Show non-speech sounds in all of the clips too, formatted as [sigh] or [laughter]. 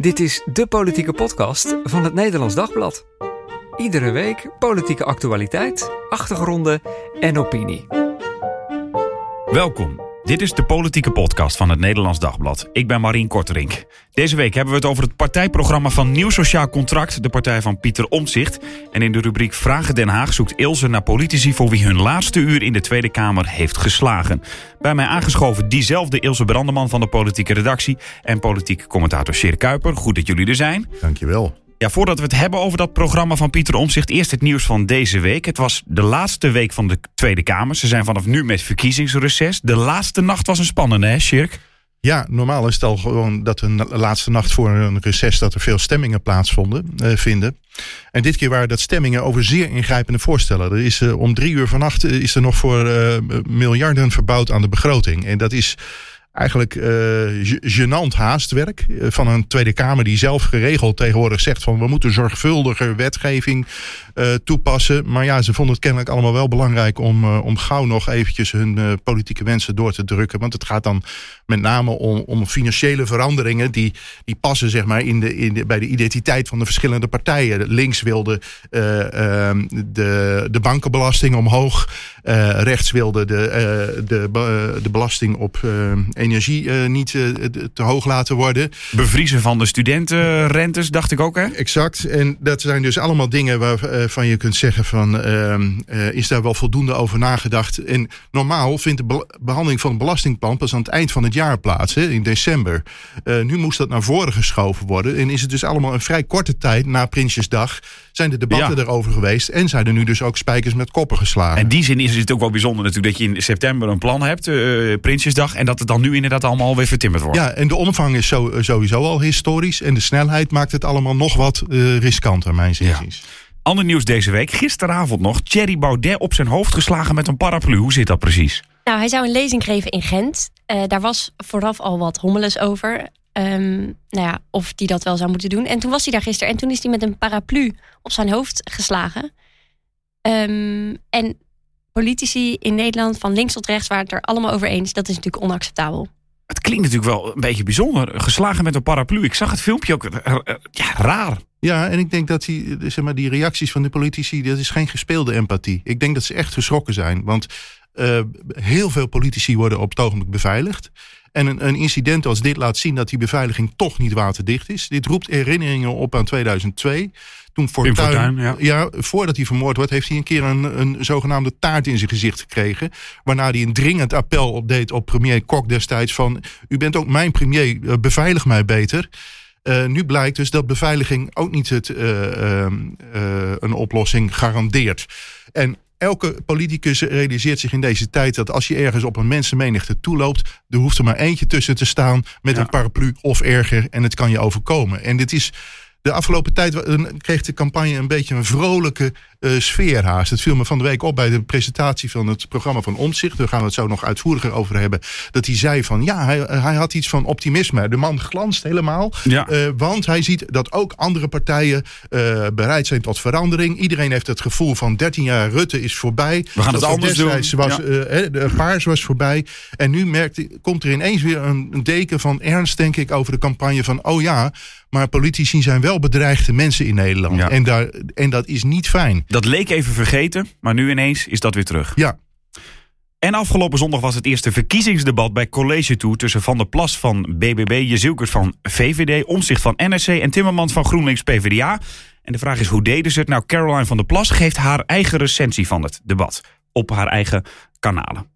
Dit is de politieke podcast van het Nederlands Dagblad. Iedere week politieke actualiteit, achtergronden en opinie. Welkom. Dit is de politieke podcast van het Nederlands Dagblad. Ik ben Marien Korterink. Deze week hebben we het over het partijprogramma van Nieuw Sociaal Contract, de partij van Pieter Omtzigt. En in de rubriek Vragen Den Haag zoekt Ilse naar politici voor wie hun laatste uur in de Tweede Kamer heeft geslagen. Bij mij aangeschoven diezelfde Ilse Brandeman van de politieke redactie en politiek commentator Sjeer Kuiper. Goed dat jullie er zijn. Dankjewel. Ja, voordat we het hebben over dat programma van Pieter Omzicht, eerst het nieuws van deze week. Het was de laatste week van de Tweede Kamer. Ze zijn vanaf nu met verkiezingsreces. De laatste nacht was een spannende, hè, Shirk? Ja, normaal is het al gewoon dat een laatste nacht voor een reces dat er veel stemmingen plaatsvonden eh, vinden. En dit keer waren dat stemmingen over zeer ingrijpende voorstellen. Er is uh, om drie uur vannacht uh, is er nog voor uh, miljarden verbouwd aan de begroting. En dat is eigenlijk uh, gênant haastwerk van een Tweede Kamer die zelf geregeld tegenwoordig zegt van we moeten zorgvuldiger wetgeving uh, toepassen. Maar ja, ze vonden het kennelijk allemaal wel belangrijk om, uh, om gauw nog eventjes hun politieke wensen door te drukken. Want het gaat dan met name om, om financiële veranderingen die, die passen zeg maar in de, in de, bij de identiteit van de verschillende partijen. Links wilde ehm, de, de bankenbelasting omhoog. rechts wilde de, de, de belasting op energie niet te hoog laten worden. Bevriezen van de studentenrentes, dacht ik ook, hè? Exact. En dat zijn dus allemaal dingen waarvan je kunt zeggen van... Uh, is daar wel voldoende over nagedacht? En normaal vindt de behandeling van het belastingplan... pas aan het eind van het jaar plaats, hè, in december. nu moest dat naar voren geschoven worden. En is het dus allemaal een vrij korte tijd na Prinsjesdag... zijn de debatten ja. erover geweest... en zijn er nu dus ook spijkers met koppen geslagen. En in die zin is het ook wel bijzonder natuurlijk... dat je in september een plan hebt, Prinsjesdag... en dat het dan nu inderdaad allemaal weer vertimmerd wordt. Ja, en de omvang is zo, sowieso al historisch. En de snelheid maakt het allemaal nog wat uh, riskanter, mijn zin. Ja. Ander nieuws deze week. Gisteravond nog. Thierry Baudet op zijn hoofd geslagen met een paraplu. Hoe zit dat precies? Nou, hij zou een lezing geven in Gent. Uh, daar was vooraf al wat hommeles over. Um, nou ja, of hij dat wel zou moeten doen. En toen was hij daar gisteren. En toen is hij met een paraplu op zijn hoofd geslagen. Um, en politici in Nederland, van links tot rechts, waren het er allemaal over eens. Dat is natuurlijk onacceptabel. Het klinkt natuurlijk wel een beetje bijzonder. Geslagen met een paraplu. Ik zag het filmpje ook. Ja, raar. Ja, en ik denk dat die, zeg maar, die reacties van de politici, dat is geen gespeelde empathie. Ik denk dat ze echt geschrokken zijn. Want uh, heel veel politici worden op het ogenblik beveiligd. En een, een, incident als dit laat zien dat die beveiliging toch niet waterdicht is. Dit roept herinneringen op aan 2002. Toen Fortuyn, Fortuyn ja. ja. voordat hij vermoord wordt, heeft hij een keer een, een zogenaamde taart in zijn gezicht gekregen. Waarna hij een dringend appel opdeed op premier Kok destijds van... u bent ook mijn premier, beveilig mij beter. Uh, nu blijkt dus dat beveiliging ook niet het, uh, uh, een oplossing garandeert. En elke politicus realiseert zich in deze tijd dat als je ergens op een mensenmenigte toeloopt, er hoeft er maar eentje tussen te staan met ja. een paraplu of erger en het kan je overkomen. En dit is de afgelopen tijd kreeg de campagne een beetje een vrolijke uh, sfeer haast. Het viel me van de week op bij de presentatie van het programma van Omtzigt. Daar gaan we het zo nog uitvoeriger over hebben. Dat hij zei van ja, hij, hij had iets van optimisme. De man glanst helemaal. Ja. Uh, want hij ziet dat ook andere partijen uh, bereid zijn tot verandering. Iedereen heeft het gevoel van 13 jaar Rutte is voorbij. We gaan het dat anders doen. Was, ja. paars was voorbij. En nu merkt, komt er ineens weer een deken van ernst, denk ik, over de campagne van oh ja, maar politici zijn wel bedreigde mensen in Nederland. Ja. En, daar, en dat is niet fijn. Dat leek even vergeten, maar nu ineens is dat weer terug. Ja. En afgelopen zondag was het eerste verkiezingsdebat bij College Tour tussen Van der Plas van BBB, Jezielkers van VVD, Omzicht van NSC en Timmermans van GroenLinks PvdA. En de vraag is hoe deden ze het? Nou, Caroline van der Plas geeft haar eigen recensie van het debat op haar eigen kanalen.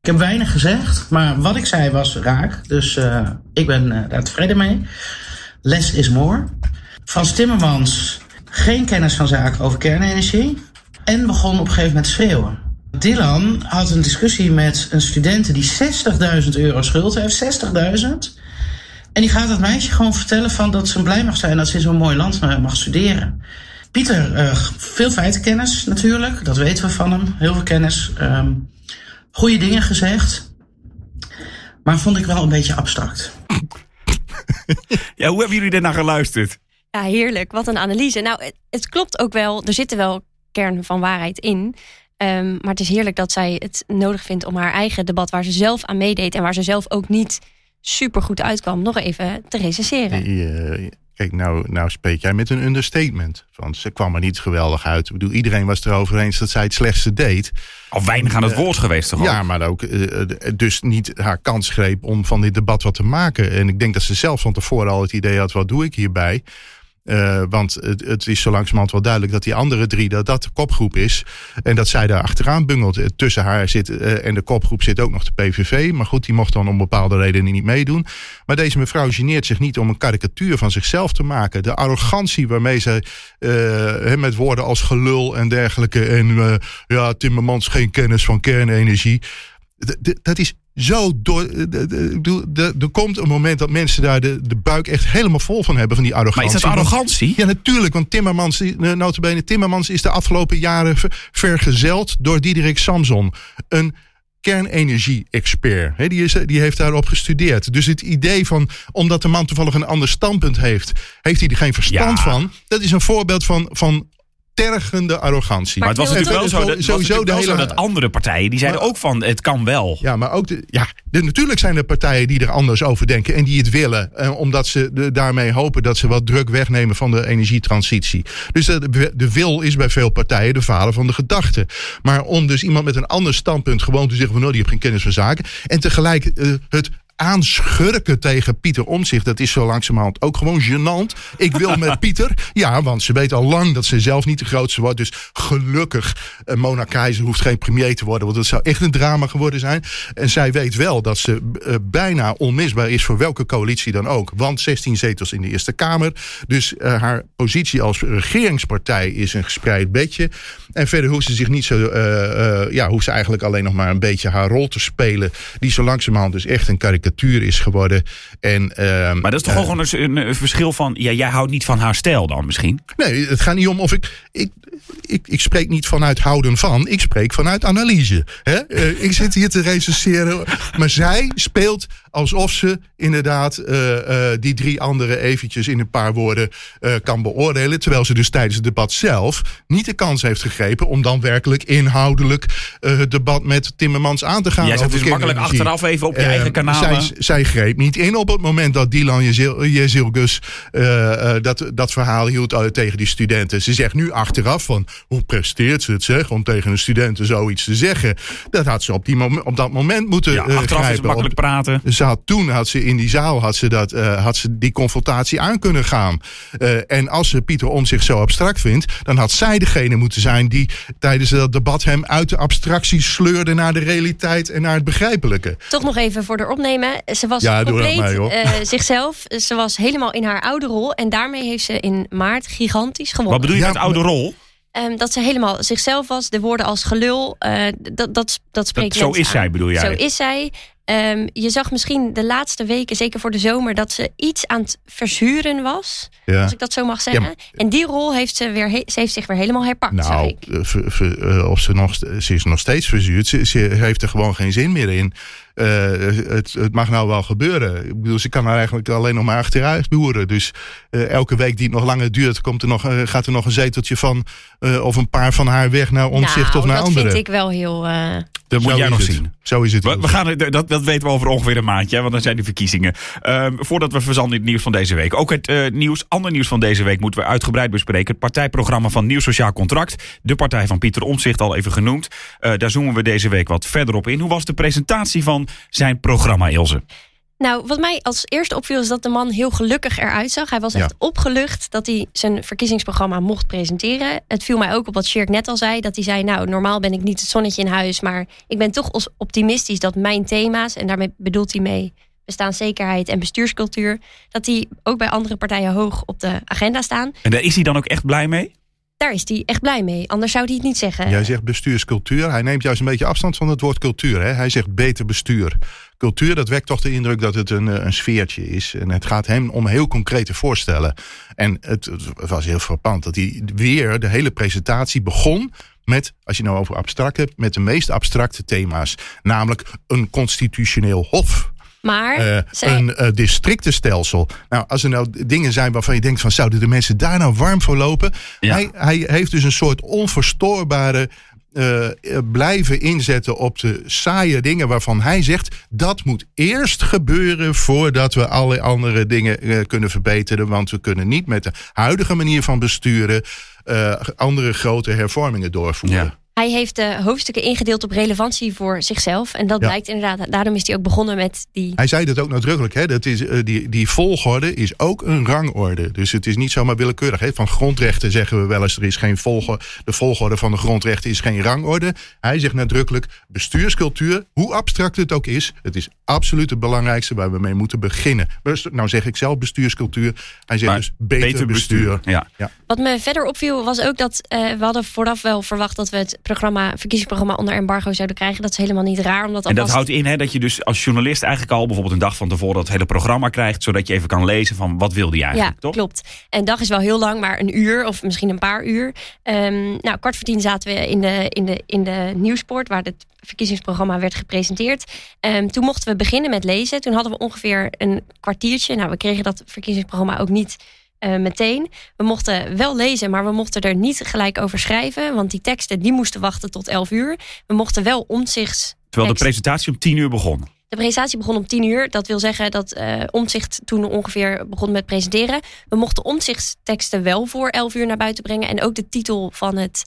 Ik heb weinig gezegd, maar wat ik zei was raak. Dus uh, ik ben uh, daar tevreden mee. Less is more. Frans Timmermans geen kennis van zaken over kernenergie. En begon op een gegeven moment schreeuwen. Dylan had een discussie met een student die 60.000 euro schuld heeft. 60.000. En die gaat dat meisje gewoon vertellen van dat ze blij mag zijn dat ze in zo'n mooi land mag studeren. Pieter, uh, veel feitenkennis natuurlijk. Dat weten we van hem. Heel veel kennis. Um, goede dingen gezegd. Maar vond ik wel een beetje abstract. [laughs] ja, hoe hebben jullie daarna geluisterd? Ja, heerlijk. Wat een analyse. Nou, het, het klopt ook wel. Er zitten wel kern van waarheid in. Um, maar het is heerlijk dat zij het nodig vindt om haar eigen debat, waar ze zelf aan meedeed en waar ze zelf ook niet super goed uitkwam, nog even te recenseren. Uh, Kijk, nou, nou spreek jij met een understatement. Want ze kwam er niet geweldig uit. Ik bedoel, iedereen was erover eens dat zij het slechtste deed. Al weinig aan het woord geweest toch? Ja, maar ook uh, dus niet haar kans greep om van dit debat wat te maken. En ik denk dat ze zelf van tevoren al het idee had: wat doe ik hierbij? Uh, want het, het, is zo langzamerhand wel duidelijk dat die andere drie, dat dat de kopgroep is. En dat zij daar achteraan bungelt. Tussen haar zit uh, en de kopgroep zit ook nog de PVV. Maar goed, die mocht dan om bepaalde redenen niet meedoen. Maar deze mevrouw geneert zich niet om een karikatuur van zichzelf te maken. De arrogantie waarmee ze met woorden als gelul en dergelijke. En ja, Timmermans geen kennis van kernenergie. Dat is zo door. Er komt een moment dat mensen daar de, de buik echt helemaal vol van hebben, van die arrogantie. Maar is dat arrogantie? Ja, natuurlijk. Want Timmermans, notabene, Timmermans is de afgelopen jaren vergezeld door Diederik Samson. Een kernenergie-expert. Die, is, die heeft daarop gestudeerd. Dus het idee van, omdat de man toevallig een ander standpunt heeft, heeft hij er geen verstand ja. van. Dat is een voorbeeld van, van tergende arrogantie. Maar het was natuurlijk wel zo, dat, sowieso de hele... zo dat andere partijen, die zeiden ook van, het kan wel. Ja, maar ook, de, ja, de, natuurlijk zijn er partijen die er anders over denken en die het willen. Eh, omdat ze de, daarmee hopen dat ze wat druk wegnemen van de energietransitie. Dus de, de wil is bij veel partijen de vader van de gedachte. Maar om dus iemand met een ander standpunt gewoon te zeggen van, nou, die heeft geen kennis van zaken. En tegelijk uh, het aanschurken tegen Pieter Omzicht. Dat is zo langzamerhand ook gewoon gênant. Ik wil [laughs] met Pieter. Ja, want ze weet al lang dat ze zelf niet de grootste wordt. Dus gelukkig, uh, Mona Keizer hoeft geen premier te worden. Want dat zou echt een drama geworden zijn. En zij weet wel dat ze uh, bijna onmisbaar is voor welke coalitie dan ook. Want 16 zetels in de Eerste Kamer. Dus uh, haar positie als regeringspartij is een gespreid bedje. En verder hoeft ze zich niet zo... ja, hoeft ze eigenlijk alleen nog maar een beetje haar rol te spelen. Die zo langzamerhand dus echt een karikatuur is geworden. En, uh, maar dat is toch uh, gewoon een, een, verschil van... Ja, jij houdt niet van haar stijl dan misschien? Nee, het gaat niet om of ik... ik ik, ik spreek niet vanuit houden van, ik spreek vanuit analyse. Hè? Uh, ik zit hier te recenseren, maar zij speelt alsof ze inderdaad uh, uh, die drie anderen eventjes in een paar woorden kan beoordelen. Terwijl ze dus tijdens het debat zelf niet de kans heeft gegrepen om dan werkelijk inhoudelijk het debat met Timmermans aan te gaan. Jij zet dus makkelijk achteraf even op je eigen kanaal. Zij, zij, greep niet in op het moment dat Dylan Jezilgus dat, dat verhaal hield tegen die studenten. Ze zegt nu achteraf van hoe presteert ze het zeg om tegen een studenten zoiets te zeggen. Dat had ze op, die moment, op dat moment moeten ja, achteraf grijpen. is makkelijk praten. Ze had, toen had ze in die zaal had ze dat, uh, had ze die confrontatie aan kunnen gaan. Uh, en als ze Pieter om zich zo abstract vindt, dan had zij degene moeten zijn die tijdens dat debat hem uit de abstractie sleurde naar de realiteit en naar het begrijpelijke. Toch nog even voor de Ze was ja, compleet mij, uh, zichzelf. Ze was helemaal in haar oude rol. En daarmee heeft ze in maart gigantisch gewonnen. Wat bedoel je ja, met oude rol? Um, dat ze helemaal zichzelf was. De woorden als gelul, uh, dat, dat, dat spreekt dat, Zo is aan. zij, bedoel jij? Zo is zij. Um, je zag misschien de laatste weken, zeker voor de zomer, dat ze iets aan het verzuren was. Ja. Als ik dat zo mag zeggen. Ja, en die rol heeft ze, weer, ze heeft zich weer helemaal herpakt. Nou, uh, of ze, nog, ze is nog steeds verzuurd. Ze, ze heeft er gewoon geen zin meer in. Uh, het, het, mag nou wel gebeuren. Ik bedoel, ze kan er eigenlijk alleen nog maar achteruit boeren. Dus uh, elke week die het nog langer duurt, komt er nog, uh, gaat er nog een zeteltje van of een paar van haar weg naar omzicht nou, of naar anderen. Dat vind ik wel heel. dat moet Zo jij nog het. zien. Zo is het. We, we gaan, dat, dat weten we over ongeveer een maandje, want dan zijn de verkiezingen. Um, voordat we verzanden in het nieuws van deze week. Ook het uh, nieuws, ander nieuws van deze week moeten we uitgebreid bespreken. Het partijprogramma van Nieuw Sociaal Contract. De partij van Pieter Omtzigt al even genoemd. Uh, daar zoomen we deze week wat verder op in. Hoe was de presentatie van zijn programma, Ilse? Nou, wat mij als eerste opviel is dat de man heel gelukkig eruit zag. Hij was echt opgelucht dat hij zijn verkiezingsprogramma mocht presenteren. Het viel mij ook op wat Shirk net al zei. Dat hij zei, nou, normaal ben ik niet het zonnetje in huis... maar ik ben toch optimistisch dat mijn thema's... en daarmee bedoelt hij mee bestaanszekerheid en bestuurscultuur... dat die ook bij andere partijen hoog op de agenda staan. En daar is hij dan ook echt blij mee? Daar is hij echt blij mee. Anders zou hij het niet zeggen. Jij zegt bestuurscultuur. Hij neemt juist een beetje afstand van het woord cultuur. Hè? Hij zegt beter bestuur. Cultuur, dat wekt toch de indruk dat het een, een sfeertje is. En het gaat hem om heel concrete voorstellen. En het, het was heel frappant dat hij weer de hele presentatie begon met, als je nou over abstract hebt, met de meest abstracte thema's. Namelijk een constitutioneel hof. Maar uh, zij... een uh, districtenstelsel. Nou, als er nou dingen zijn waarvan je denkt van zouden de mensen daar nou warm voor lopen? Ja. Hij, hij heeft dus een soort onverstoorbare eh, blijven inzetten op de saaie dingen waarvan hij zegt dat moet eerst gebeuren voordat we alle andere dingen eh, kunnen verbeteren. Want we kunnen niet met de huidige manier van besturen eh, andere grote hervormingen doorvoeren. Ja. Hij heeft de hoofdstukken ingedeeld op relevantie voor zichzelf. En dat Ja. blijkt inderdaad. Daarom is hij ook begonnen met die. Hij zei dat ook nadrukkelijk. Hè? Dat is, eh, die, die volgorde is ook een rangorde. Dus het is niet zomaar willekeurig. Hè? Van grondrechten zeggen we wel eens... er is geen volgorde, de volgorde van de grondrechten is geen rangorde. Hij zegt nadrukkelijk... bestuurscultuur, hoe abstract het ook is... het is absoluut het belangrijkste waar we mee moeten beginnen. Nou zeg ik zelf bestuurscultuur. Hij zegt Maar dus beter, bestuur. Ja. Wat me verder opviel was ook dat eh, we hadden vooraf wel verwacht dat we het programma, verkiezingsprogramma onder embargo zouden krijgen. Dat is helemaal niet raar. Omdat En dat houdt in hè, dat je dus als journalist eigenlijk al bijvoorbeeld een dag van tevoren dat hele programma krijgt, zodat je even kan lezen van wat wilde je eigenlijk, ja, toch? klopt. En dag is wel heel lang, maar een uur of misschien een paar uur. Ehm, nou, kwart voor tien zaten we in de, in de, in de nieuwsport, waar het verkiezingsprogramma werd gepresenteerd. Ehm, toen mochten we beginnen met lezen. Toen hadden we ongeveer een kwartiertje. Nou, we kregen dat verkiezingsprogramma ook niet eh, meteen. We mochten wel lezen, maar we mochten er niet gelijk over schrijven. Want die teksten die moesten wachten tot 11 uur. We mochten wel omzichts. Terwijl de presentatie om tien uur begon. de presentatie begon om 10 uur. Dat wil zeggen dat eh Omzicht toen ongeveer begon met presenteren. We mochten omzichtsteksten wel voor 11 uur naar buiten brengen. En ook de titel van het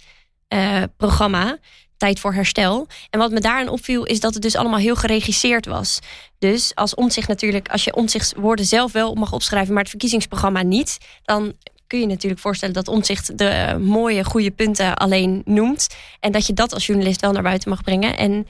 eh, programma. Tijd voor herstel. En wat me daarin opviel is dat het dus allemaal heel geregisseerd was. Dus als omzicht natuurlijk, als je omzichtswoorden zelf wel mag opschrijven, maar het verkiezingsprogramma niet, dan kun je natuurlijk voorstellen dat omzicht de mooie, goede punten alleen noemt. En dat je dat als journalist wel naar buiten mag brengen. En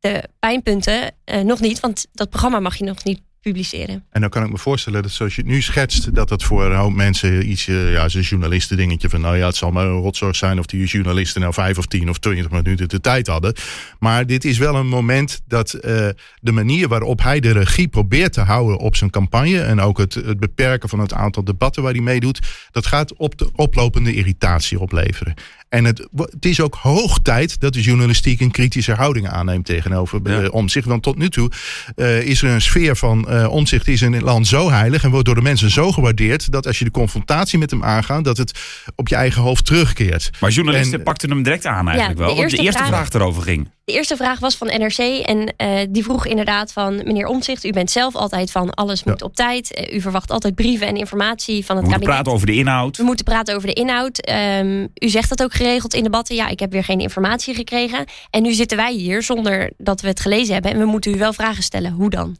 de pijnpunten eh, nog niet, want dat programma mag je nog niet publiceren. En dan kan ik me voorstellen dat zoals je het nu schetst, dat dat voor een hoop mensen iets, eh, ja, zo'n journalisten dingetje van, nou ja, het zal maar een rotzorg zijn of die journalisten nou vijf of tien of twintig minuten de tijd hadden. Maar dit is wel een moment dat eh, de manier waarop hij de regie probeert te houden op zijn campagne en ook het, het beperken van het aantal debatten waar hij meedoet, dat gaat op de oplopende irritatie opleveren. En het, het is ook hoog tijd dat de journalistiek een kritische houding aanneemt tegenover Ja. eh, omzicht. Want tot nu toe eh, is er een sfeer van eh, omzicht is in het land zo heilig en wordt door de mensen zo gewaardeerd dat als je de confrontatie met hem aangaat, dat het op je eigen hoofd terugkeert. Maar journalisten En- pakten hem direct aan eigenlijk Ja, wel. de want de eerste eerste vraag, vraag- erover ging. De eerste vraag was van NRC en eh, die vroeg inderdaad van meneer Omzicht, u bent zelf altijd van alles moet op tijd. Eh, u verwacht altijd brieven en informatie van We het moeten kabinet. praten over de inhoud. We moeten praten over de inhoud. Ehm, u zegt dat ook geregeld in debatten. Ja, ik heb weer geen informatie gekregen. En nu zitten wij hier zonder dat we het gelezen hebben. En we moeten u wel vragen stellen. Hoe dan?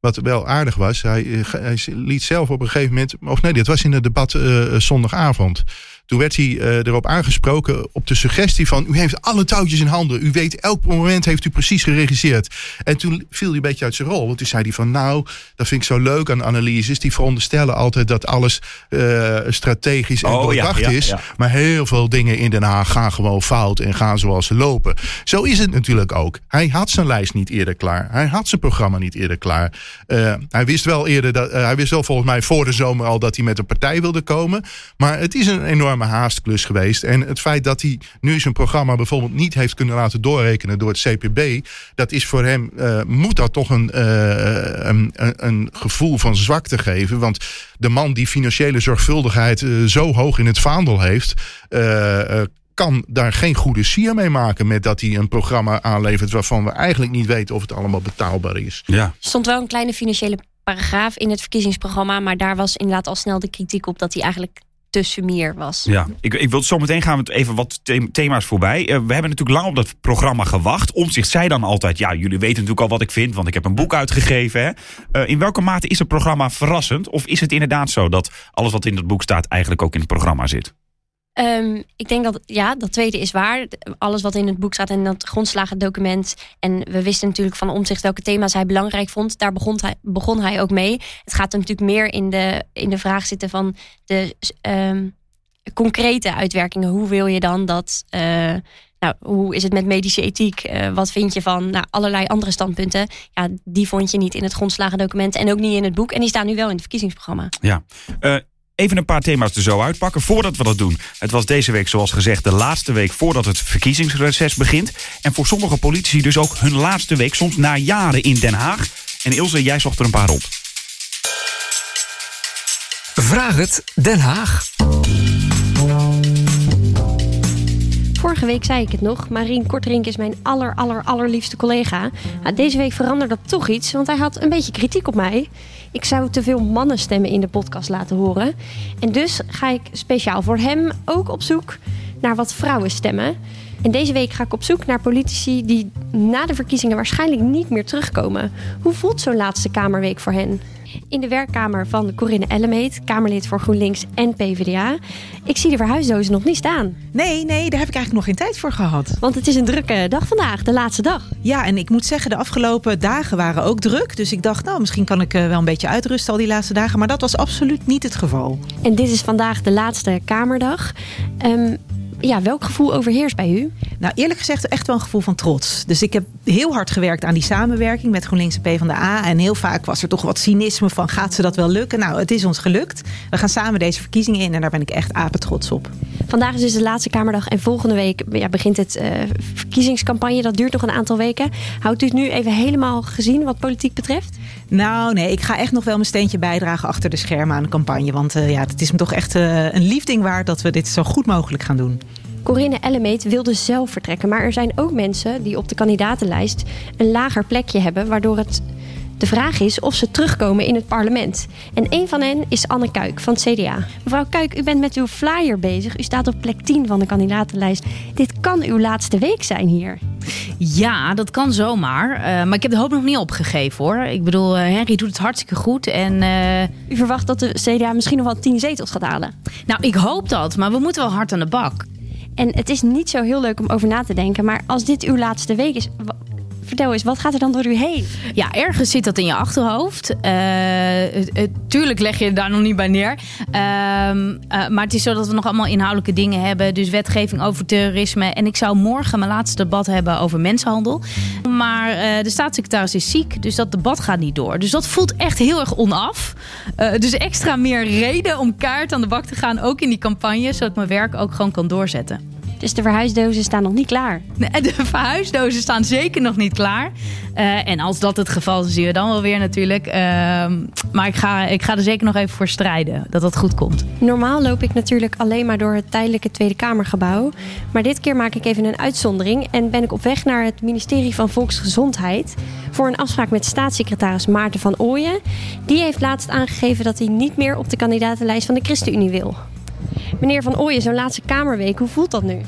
Wat wel aardig was, hij, eh, hij liet zelf op een gegeven moment, of nee, dit was in het debat zondagavond. Toen werd hij eh, erop aangesproken op de suggestie van... u heeft alle touwtjes in handen. U weet, elk moment heeft u precies geregisseerd. En toen viel hij een beetje uit zijn rol. Want toen zei hij van, nou, dat vind ik zo leuk aan analyses. Die veronderstellen altijd dat alles eh, strategisch en Oh, ja, doordacht ja, is. ja. Maar heel veel dingen in Den Haag gaan gewoon fout en gaan zoals ze lopen. Zo is het natuurlijk ook. Hij had zijn lijst niet eerder klaar. Hij had zijn programma niet eerder klaar. Eh, hij wist wel eerder dat hij wist wel volgens mij voor de zomer al dat hij met een partij wilde komen. Maar het is een enorme haastklus geweest. En het feit dat hij nu zijn programma bijvoorbeeld niet heeft kunnen laten doorrekenen door het CPB, dat is voor hem eh, moet dat toch een, eh, een, een, een gevoel van zwakte geven. Want de man die financiële zorgvuldigheid eh, zo hoog in het vaandel heeft. eh, eh, kan daar geen goede sier mee maken met dat hij een programma aanlevert waarvan we eigenlijk niet weten of het allemaal betaalbaar is. Ja. Er stond wel een kleine financiële paragraaf in het verkiezingsprogramma. Maar daar was inderdaad al snel de kritiek op dat hij eigenlijk te sumier was. Ja, ik, ik wil zo meteen gaan we even wat the- thema's voorbij. Eh, we hebben natuurlijk lang op dat programma gewacht. Omzicht zei dan altijd, ja, jullie weten natuurlijk al wat ik vind, want ik heb een boek uitgegeven. Hè? Eh, in welke mate is het programma verrassend? Of is het inderdaad zo dat alles wat in het boek staat eigenlijk ook in het programma zit? Ehm, ik denk dat, ja, dat tweede is waar. Alles wat in het boek staat en dat grondslagendocument. En we wisten natuurlijk van omzicht welke thema's hij belangrijk vond. Daar begon hij, begon hij ook mee. Het gaat hem natuurlijk meer in de, in de vraag zitten van de ehm, concrete uitwerkingen. Hoe wil je dan dat... eh, nou, hoe is het met medische ethiek? Eh, wat vind je van nou, allerlei andere standpunten? Ja, die vond je niet in het grondslagendocument en ook niet in het boek. En die staan nu wel in het verkiezingsprogramma. Ja. Eh, even een paar thema's er zo uitpakken. Voordat we dat doen. Het was deze week, zoals gezegd, de laatste week voordat het verkiezingsreces begint. En voor sommige politici dus ook hun laatste week, soms na jaren in Den Haag. En Ilse, jij zocht er een paar op. Vraag het Den Haag. Vorige week zei ik het nog. Marien Korterink is mijn aller, aller, allerliefste collega. Deze week veranderde dat toch iets, want hij had een beetje kritiek op mij. Ik zou te veel mannenstemmen in de podcast laten horen. En dus ga ik speciaal voor hem ook op zoek naar wat vrouwenstemmen. En deze week ga ik op zoek naar politici die na de verkiezingen waarschijnlijk niet meer terugkomen. Hoe voelt zo'n laatste Kamerweek voor hen? In de werkkamer van Corinne Ellemeet, Kamerlid voor GroenLinks en PvdA. Ik zie de verhuisdozen nog niet staan. Nee, nee, daar heb ik eigenlijk nog geen tijd voor gehad. Want het is een drukke dag vandaag, de laatste dag. Ja, en ik moet zeggen, de afgelopen dagen waren ook druk. Dus ik dacht, nou, misschien kan ik eh, wel een beetje uitrusten al die laatste dagen. Maar dat was absoluut niet het geval. En dit is vandaag de laatste Kamerdag. Um, ja, welk gevoel overheerst bij u? Nou, eerlijk gezegd echt wel een gevoel van trots. Dus ik heb heel hard gewerkt aan die samenwerking met GroenLinks en PvdA. En heel vaak was er toch wat cynisme van, gaat ze dat wel lukken? Nou, het is ons gelukt. We gaan samen deze verkiezingen in en daar ben ik echt apetrots op. Vandaag is dus de laatste Kamerdag en volgende week ja, begint het uh, verkiezingscampagne. Dat duurt nog een aantal weken. Houdt u het nu even helemaal gezien wat politiek betreft? Nou, nee, ik ga echt nog wel mijn steentje bijdragen achter de schermen aan de campagne. Want uh, ja, het is me toch echt uh, een liefding waard dat we dit zo goed mogelijk gaan doen. Corinne Ellemeet wilde zelf vertrekken. Maar er zijn ook mensen die op de kandidatenlijst een lager plekje hebben, waardoor het de vraag is of ze terugkomen in het parlement. En een van hen is Anne Kuik van het CDA. Mevrouw Kuik, u bent met uw flyer bezig. U staat op plek 10 van de kandidatenlijst. Dit kan uw laatste week zijn hier. Ja, dat kan zomaar. Uh, maar ik heb de hoop nog niet opgegeven hoor. Ik bedoel, uh, Henry doet het hartstikke goed. En, uh... U verwacht dat de CDA misschien nog wel 10 zetels gaat halen? Nou, ik hoop dat. Maar we moeten wel hard aan de bak. En het is niet zo heel leuk om over na te denken. Maar als dit uw laatste week is, wat gaat er dan door u heen? Ja, ergens zit dat in je achterhoofd. Uh, tuurlijk leg je daar nog niet bij neer. Uh, maar het is zo dat we nog allemaal inhoudelijke dingen hebben. Dus wetgeving over terrorisme. En ik zou morgen mijn laatste debat hebben over mensenhandel. Maar de staatssecretaris is ziek, dus dat debat gaat niet door. Dus dat voelt echt heel erg onaf. dus extra meer reden om kaart aan de bak te gaan, ook in die campagne. Zodat mijn werk ook gewoon kan doorzetten. Dus de verhuisdozen staan nog niet klaar. De [laughs] verhuisdozen staan zeker nog niet klaar. Uh, en als dat het geval is, zien we dan wel weer natuurlijk. Uh, maar ik ga, ik ga er zeker nog even voor strijden dat dat goed komt. Normaal loop ik natuurlijk alleen maar door het tijdelijke Tweede Kamergebouw. Maar dit keer maak ik even een uitzondering en ben ik op weg naar het ministerie van Volksgezondheid voor een afspraak met staatssecretaris Maarten van Ooyen. Die heeft laatst aangegeven dat hij niet meer op de kandidatenlijst van de ChristenUnie wil. Meneer Van Ooyen, zo'n laatste Kamerweek, hoe voelt dat nu?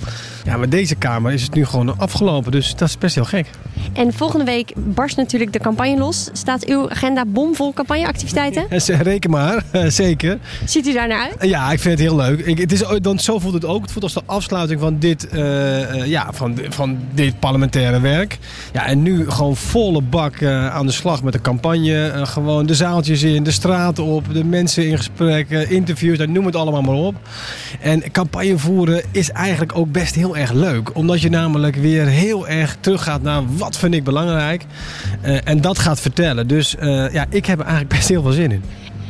Ja, maar deze Kamer is het nu gewoon afgelopen, dus dat is best heel gek. En volgende week barst natuurlijk de campagne los. Staat uw agenda bomvol campagneactiviteiten? [laughs] Reken maar, [laughs] zeker. Ziet u daar naar uit? Ja, ik vind het heel leuk. Ik, het is, dan, zo voelt het ook. Het voelt als de afsluiting van dit, uh, ja, van, van dit parlementaire werk. Ja, en nu gewoon volle bak uh, aan de slag met de campagne. Uh, gewoon de zaaltjes in, de straten op, de mensen in gesprek, interviews, noem het allemaal maar op. En campagne voeren is eigenlijk ook best heel erg leuk. Omdat je namelijk weer heel erg teruggaat naar wat vind ik belangrijk. Uh, en dat gaat vertellen. Dus uh, ja, ik heb er eigenlijk best heel veel zin in.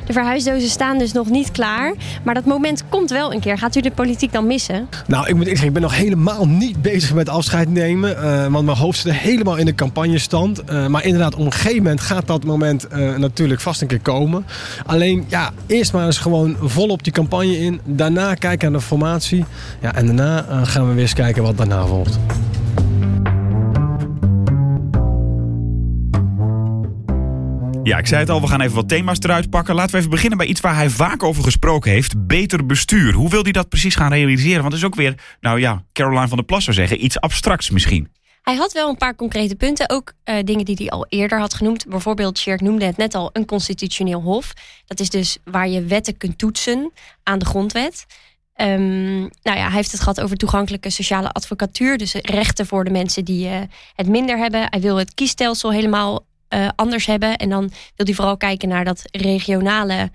De verhuisdozen staan dus nog niet klaar. Maar dat moment komt wel een keer. Gaat u de politiek dan missen? Nou, ik moet zeggen, ik ben nog helemaal niet bezig met afscheid nemen. Uh, want mijn hoofd zit helemaal in de campagnestand. Uh, maar inderdaad, op een gegeven moment gaat dat moment uh, natuurlijk vast een keer komen. Alleen, ja, eerst maar eens gewoon volop die campagne in. Daarna kijken naar de formatie. Ja, en daarna gaan we weer eens kijken wat daarna volgt. Ja, ik zei het al, we gaan even wat thema's eruit pakken. Laten we even beginnen bij iets waar hij vaak over gesproken heeft. Beter bestuur. Hoe wil hij dat precies gaan realiseren? Want het is ook weer, nou ja, Caroline van der Plas zou zeggen, iets abstracts misschien. Hij had wel een paar concrete punten. Ook uh, dingen die hij al eerder had genoemd. Bijvoorbeeld, Sjerk noemde het net al, een constitutioneel hof. Dat is dus waar je wetten kunt toetsen aan de grondwet. Um, nou ja, hij heeft het gehad over toegankelijke sociale advocatuur. Dus rechten voor de mensen die uh, het minder hebben. Hij wil het kiesstelsel helemaal uh, anders hebben. En dan wil hij vooral kijken naar dat regionale.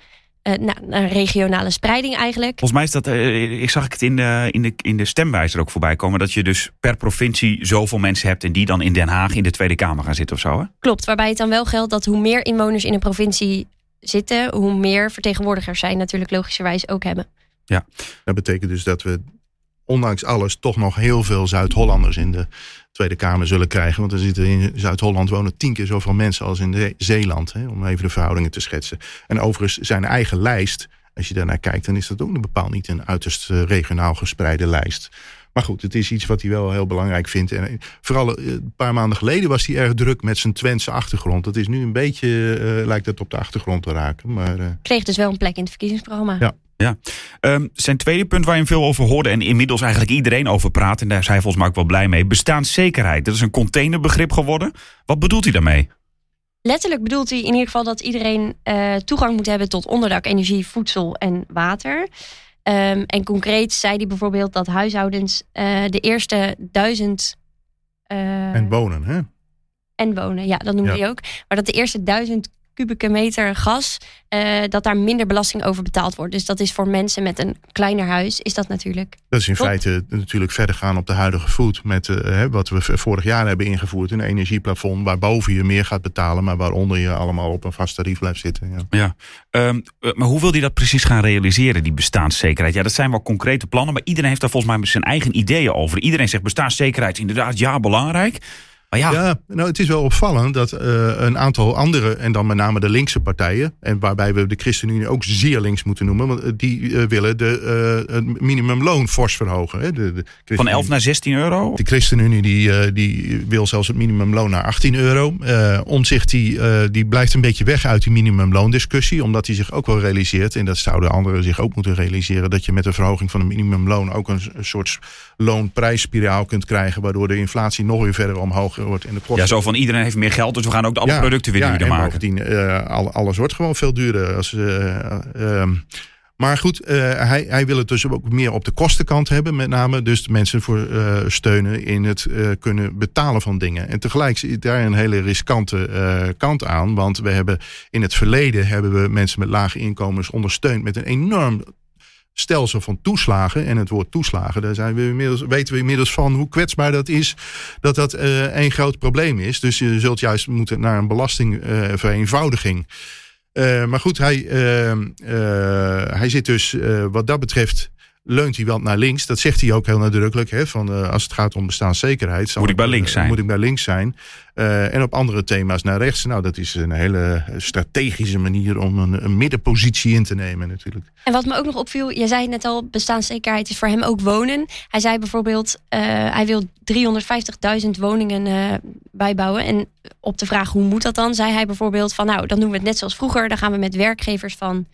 Uh, nou, naar regionale spreiding eigenlijk. Volgens mij is dat, uh, ik zag het in de, in, de, in de stemwijzer ook voorbij komen, dat je dus per provincie zoveel mensen hebt en die dan in Den Haag in de Tweede Kamer gaan zitten of zo. Hè? Klopt, waarbij het dan wel geldt dat hoe meer inwoners in een provincie zitten, hoe meer vertegenwoordigers zij natuurlijk logischerwijs ook hebben. Ja, dat betekent dus dat we ondanks alles toch nog heel veel Zuid-Hollanders in de Tweede Kamer zullen krijgen. Want er zitten in Zuid-Holland wonen tien keer zoveel mensen als in Zeeland. Hè, om even de verhoudingen te schetsen. En overigens zijn eigen lijst, als je daarnaar kijkt, dan is dat ook bepaald niet een uiterst regionaal gespreide lijst. Maar goed, het is iets wat hij wel heel belangrijk vindt. En vooral een paar maanden geleden was hij erg druk met zijn Twentse achtergrond. Dat is nu een beetje, lijkt dat op de achtergrond te raken. Maar, Kreeg dus wel een plek in het verkiezingsprogramma. Ja. Ja. Um, zijn tweede punt waar je veel over hoorde en inmiddels eigenlijk iedereen over praat, en daar is hij volgens mij ook wel blij mee, bestaanszekerheid. Dat is een containerbegrip geworden. Wat bedoelt hij daarmee? Letterlijk bedoelt hij in ieder geval dat iedereen uh, toegang moet hebben tot onderdak, energie, voedsel en water. Um, en concreet zei hij bijvoorbeeld dat huishoudens uh, de eerste duizend. Uh, en wonen, hè? En wonen, ja, dat noemde ja. hij ook. Maar dat de eerste duizend kubieke meter gas, uh, dat daar minder belasting over betaald wordt. Dus dat is voor mensen met een kleiner huis, is dat natuurlijk. Dat is in top. feite natuurlijk verder gaan op de huidige voet met uh, wat we vorig jaar hebben ingevoerd, een energieplafond, waarboven je meer gaat betalen, maar waaronder je allemaal op een vast tarief blijft zitten. Ja, ja. Um, maar hoe wil hij dat precies gaan realiseren, die bestaanszekerheid? Ja, dat zijn wel concrete plannen, maar iedereen heeft daar volgens mij zijn eigen ideeën over. Iedereen zegt bestaanszekerheid is inderdaad ja belangrijk. Maar ja. ja, nou het is wel opvallend dat uh, een aantal andere, en dan met name de linkse partijen, en waarbij we de ChristenUnie ook zeer links moeten noemen, want die uh, willen de, uh, het minimumloon fors verhogen. Hè. De, de Van 11 naar 16 euro? De ChristenUnie die, die wil zelfs het minimumloon naar 18 euro. Omzicht die, die blijft een beetje weg uit die minimumloondiscussie, omdat hij zich ook wel realiseert, en dat zouden anderen zich ook moeten realiseren, dat je met de verhoging van het minimumloon ook een, een soort loonprijsspiraal kunt krijgen, waardoor de inflatie nog weer verder omhoog wordt. En de kosten... Ja, zo van iedereen heeft meer geld, dus we gaan ook de alle ja, producten weer ja, duurder en maken. Bovendien, uh, alles wordt gewoon veel duurder. Als, uh, uh, maar goed, hij, hij wil het dus ook meer op de kostenkant hebben, met name. Dus de mensen voor steunen in het kunnen betalen van dingen. En tegelijk zit daar een hele riskante kant aan. Want we hebben in het verleden hebben we mensen met lage inkomens ondersteund met een enorm stelsel van toeslagen. En het woord toeslagen, daar zijn we inmiddels, weten we inmiddels van hoe kwetsbaar dat is. Dat dat uh, een groot probleem is. Dus je zult juist moeten naar een belastingvereenvoudiging. Uh, maar goed, hij, uh, hij zit dus wat dat betreft leunt hij wel naar links. Dat zegt hij ook heel nadrukkelijk. Hè, van, uh, als het gaat om bestaanszekerheid. Moet ik bij links zijn. moet ik bij links zijn. Uh, en op andere thema's naar rechts. Nou, dat is een hele strategische manier om een, een, middenpositie in te nemen natuurlijk. En wat me ook nog opviel, jij zei net al, bestaanszekerheid is voor hem ook wonen. Hij zei bijvoorbeeld, uh, hij wil 350.000 woningen bijbouwen. En op de vraag hoe moet dat dan, zei hij bijvoorbeeld van nou, dan doen we het net zoals vroeger. Dan gaan we met werkgevers van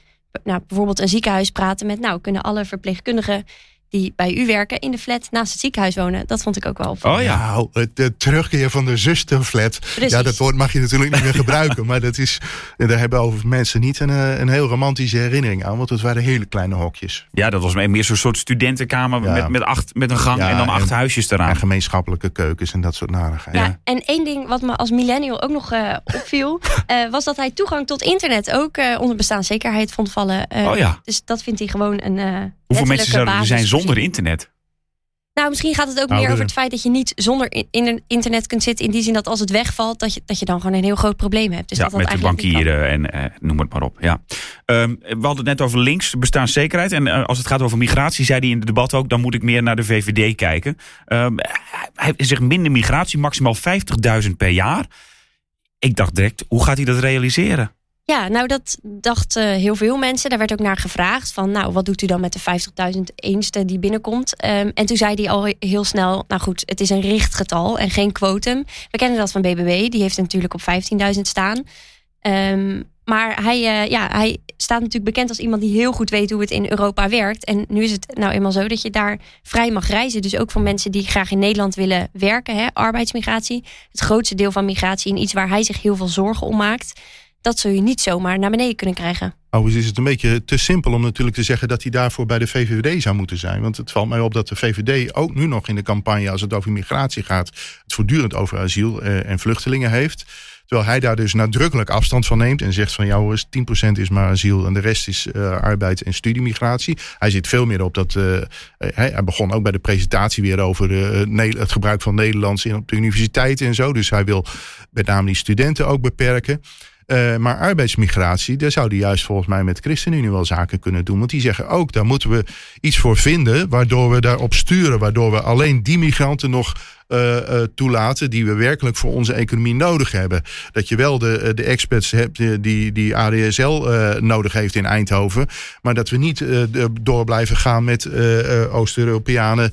nou, bijvoorbeeld een ziekenhuis praten met, nou, kunnen alle verpleegkundigen die bij u werken in de flat naast het ziekenhuis wonen. Dat vond ik ook wel Oh ja, nou, de terugkeer van de zusterflat. Precies. Ja, dat woord mag je natuurlijk niet meer [laughs] gebruiken. Maar dat is, daar hebben over mensen niet een, een heel romantische herinnering aan. Want het waren hele kleine hokjes. Ja, dat was meer zo'n soort studentenkamer ja. met, met, acht, met een gang ja, en dan acht en, huisjes eraan. En gemeenschappelijke keukens en dat soort narigheden. Ja, en één ding wat me als millennial ook nog uh, opviel... uh, [laughs] was dat hij toegang tot internet ook uh, onder bestaanszekerheid vond vallen. oh ja. Dus dat vindt hij gewoon een Hoeveel mensen zouden er zijn zonder internet? Nou, misschien gaat het ook nou, meer over het feit dat je niet zonder in, in internet kunt zitten. In die zin dat als het wegvalt, dat je, dat je dan gewoon een heel groot probleem hebt. Dus ja, dat dat met de bankieren en uh, noem het maar op. Ja. Um, we hadden het net over links, bestaanszekerheid. En uh, als het gaat over migratie, zei hij in het debat ook, dan moet ik meer naar de VVD kijken. Um, hij zegt minder migratie, maximaal 50.000 per jaar. Ik dacht direct, hoe gaat hij dat realiseren? Ja, nou dat dachten heel veel mensen. Daar werd ook naar gevraagd van, nou wat doet u dan met de 50.000 eenste die binnenkomt? Um, en toen zei hij al heel snel, nou goed, het is een richtgetal en geen quotum. We kennen dat van BBB, die heeft natuurlijk op 15.000 staan. Um, maar hij, uh, ja, hij staat natuurlijk bekend als iemand die heel goed weet hoe het in Europa werkt. En nu is het nou eenmaal zo dat je daar vrij mag reizen. Dus ook voor mensen die graag in Nederland willen werken, hè, arbeidsmigratie. Het grootste deel van migratie in iets waar hij zich heel veel zorgen om maakt dat zul je niet zomaar naar beneden kunnen krijgen. Oh, is het een beetje te simpel om natuurlijk te zeggen dat hij daarvoor bij de VVD zou moeten zijn. Want het valt mij op dat de VVD ook nu nog in de campagne, als het over migratie gaat, het voortdurend over asiel en vluchtelingen heeft. Terwijl hij daar dus nadrukkelijk afstand van neemt en zegt van ja hoor, 10% is maar asiel en de rest is uh, arbeid en studiemigratie. Hij zit veel meer op dat. Uh, hij, hij, begon ook bij de presentatie weer over het gebruik van Nederlands in, op de universiteiten en zo. Dus hij wil met name die studenten ook beperken. Uh, maar arbeidsmigratie, daar zou die juist volgens mij met ChristenUnie wel zaken kunnen doen. Want die zeggen ook, daar moeten we iets voor vinden, waardoor we daarop sturen. Waardoor we alleen die migranten nog toelaten die we werkelijk voor onze economie nodig hebben. Dat je wel de, de experts hebt die, die ADSL nodig heeft in Eindhoven, maar dat we niet door blijven gaan met Oost-Europeanen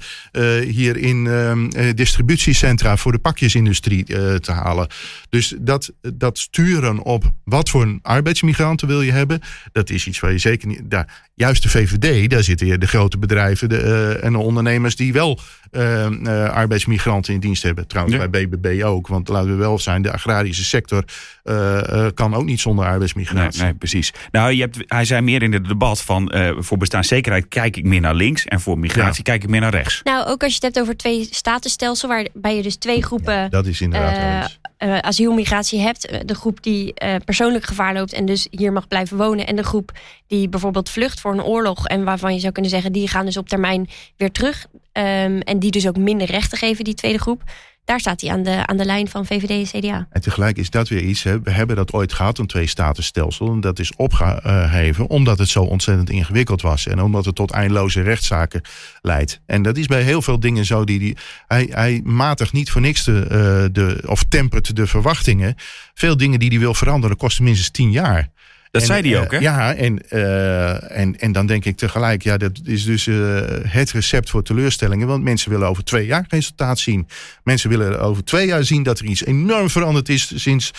hier in ehm, distributiecentra voor de pakjesindustrie te halen. Dus dat, dat sturen op wat voor arbeidsmigranten wil je hebben, dat is iets waar je zeker niet. Daar, juist de VVD, daar zitten de grote bedrijven de, en de ondernemers die wel uh, uh, arbeidsmigranten in dienst hebben. Trouwens, ja. bij BBB ook. Want laten we wel zijn, de agrarische sector kan ook niet zonder arbeidsmigratie. Nee, nee, precies. Nou, je hebt, hij zei meer in het debat van voor bestaanszekerheid kijk ik meer naar links en voor migratie ja. kijk ik meer naar rechts. Nou, ook als je het hebt over twee statenstelsel, waarbij je dus twee groepen ja, dat is inderdaad uh, asielmigratie hebt. De groep die uh, persoonlijk gevaar loopt en dus hier mag blijven wonen. En de groep die bijvoorbeeld vlucht voor een oorlog. En waarvan je zou kunnen zeggen, die gaan dus op termijn weer terug. Um, en die dus ook minder rechten geven, die tweede groep. Daar staat hij aan de, aan de lijn van VVD en CDA. En tegelijk is dat weer iets. Hè. We hebben dat ooit gehad, een twee-statenstelsel. En dat is opgeheven omdat het zo ontzettend ingewikkeld was. En omdat het tot eindeloze rechtszaken leidt. En dat is bij heel veel dingen zo. Die, die, hij, hij matigt niet voor niks de, uh, de, of tempert de verwachtingen. Veel dingen die hij wil veranderen kosten minstens tien jaar. Dat en, zei hij ook, hè? Ja, en, uh, en, en dan denk ik tegelijk, ja, dat is dus uh, het recept voor teleurstellingen. Want mensen willen over twee jaar resultaat zien. Mensen willen over twee jaar zien dat er iets enorm veranderd is sinds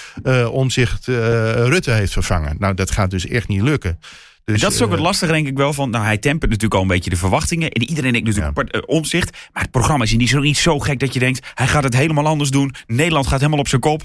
Omzicht Rutte heeft vervangen. Nou, dat gaat dus echt niet lukken. Dus, en dat is ook het lastige, denk ik wel. Van, nou, hij tempert natuurlijk al een beetje de verwachtingen. En iedereen denkt natuurlijk ja. omzicht. Maar het programma is niet zo, niet zo gek dat je denkt... hij gaat het helemaal anders doen. Nederland gaat helemaal op zijn kop.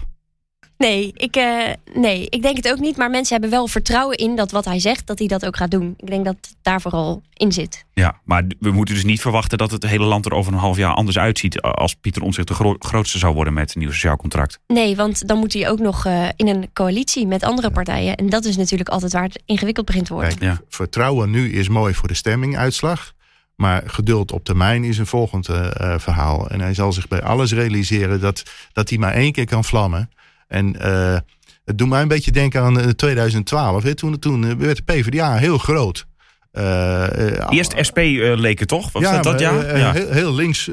Nee ik, uh, nee, ik denk het ook niet. Maar mensen hebben wel vertrouwen in dat wat hij zegt, dat hij dat ook gaat doen. Ik denk dat het daar vooral in zit. Ja, maar we moeten dus niet verwachten dat het hele land er over een half jaar anders uitziet. Als Pieter Omtzigt de gro grootste zou worden met een nieuw sociaal contract. Nee, want dan moet hij ook nog uh, in een coalitie met andere partijen. En dat is natuurlijk altijd waar het ingewikkeld begint te worden. Kijk, ja. Vertrouwen nu is mooi voor de stemminguitslag. Maar geduld op termijn is een volgend uh, verhaal. En hij zal zich bij alles realiseren dat, dat hij maar één keer kan vlammen. En uh, het doet mij een beetje denken aan 2012. Hè? Toen, toen werd de PvdA heel groot. Uh, Eerst SP uh, leek het toch? Was ja, dat, dat ja? ja. Heel, heel, links